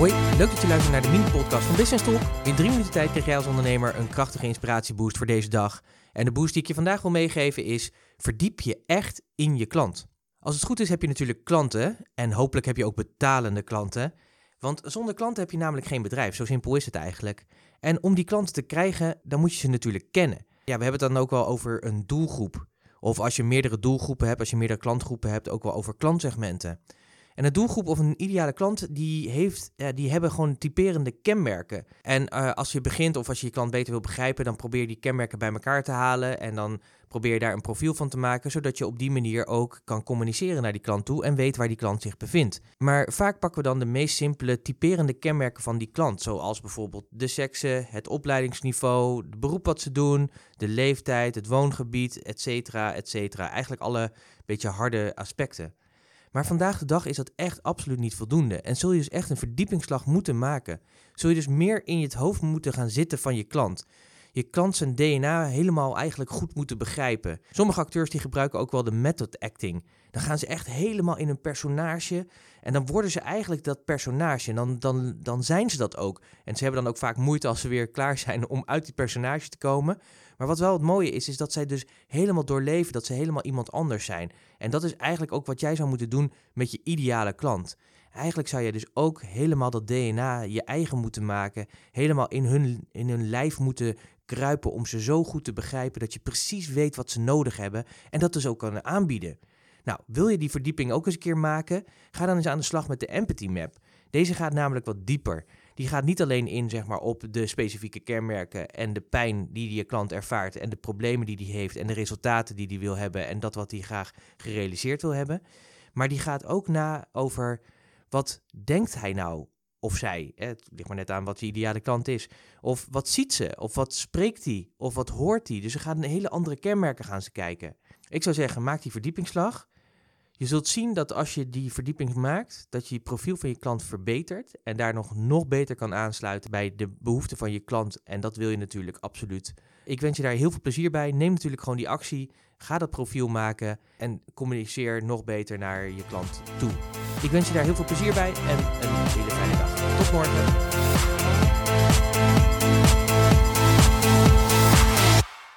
Leuk dat je luistert naar de mini-podcast van Business Talk. In drie minuten tijd krijg jij als ondernemer een krachtige inspiratieboost voor deze dag. En de boost die ik je vandaag wil meegeven is: verdiep je echt in je klant. Als het goed is, heb je natuurlijk klanten en hopelijk heb je ook betalende klanten. Want zonder klanten heb je namelijk geen bedrijf. Zo simpel is het eigenlijk. En om die klanten te krijgen, dan moet je ze natuurlijk kennen. Ja, we hebben het dan ook wel over een doelgroep. Of als je meerdere doelgroepen hebt, als je meerdere klantgroepen hebt, ook wel over klantsegmenten. En een doelgroep of een ideale klant, die, heeft, die hebben gewoon typerende kenmerken. En uh, als je begint of als je je klant beter wil begrijpen, dan probeer je die kenmerken bij elkaar te halen. En dan probeer je daar een profiel van te maken, zodat je op die manier ook kan communiceren naar die klant toe en weet waar die klant zich bevindt. Maar vaak pakken we dan de meest simpele typerende kenmerken van die klant, zoals bijvoorbeeld de seksen, het opleidingsniveau, het beroep wat ze doen, de leeftijd, het woongebied, etc. etc. Eigenlijk alle beetje harde aspecten. Maar vandaag de dag is dat echt absoluut niet voldoende en zul je dus echt een verdiepingsslag moeten maken. Zul je dus meer in je hoofd moeten gaan zitten van je klant. Je klant zijn DNA helemaal eigenlijk goed moeten begrijpen. Sommige acteurs die gebruiken ook wel de method acting. Dan gaan ze echt helemaal in een personage en dan worden ze eigenlijk dat personage en dan, dan, dan zijn ze dat ook. En ze hebben dan ook vaak moeite als ze weer klaar zijn om uit die personage te komen. Maar wat wel het mooie is, is dat zij dus helemaal doorleven, dat ze helemaal iemand anders zijn. En dat is eigenlijk ook wat jij zou moeten doen met je ideale klant. Eigenlijk zou je dus ook helemaal dat DNA je eigen moeten maken, helemaal in hun, in hun lijf moeten kruipen om ze zo goed te begrijpen dat je precies weet wat ze nodig hebben en dat dus ook kan aanbieden. Nou, wil je die verdieping ook eens een keer maken? Ga dan eens aan de slag met de Empathy Map. Deze gaat namelijk wat dieper. Die gaat niet alleen in zeg maar, op de specifieke kenmerken en de pijn die je klant ervaart en de problemen die hij heeft en de resultaten die hij wil hebben en dat wat hij graag gerealiseerd wil hebben. Maar die gaat ook na over wat denkt hij nou of zij. Het ligt maar net aan wat je ideale klant is. Of wat ziet ze? Of wat spreekt hij? Of wat hoort hij? Dus ze gaan een hele andere kenmerken gaan ze kijken. Ik zou zeggen, maak die verdiepingsslag. Je zult zien dat als je die verdieping maakt, dat je je profiel van je klant verbetert en daar nog, nog beter kan aansluiten bij de behoeften van je klant. En dat wil je natuurlijk absoluut. Ik wens je daar heel veel plezier bij. Neem natuurlijk gewoon die actie. Ga dat profiel maken en communiceer nog beter naar je klant toe. Ik wens je daar heel veel plezier bij en een hele fijne dag. Tot morgen.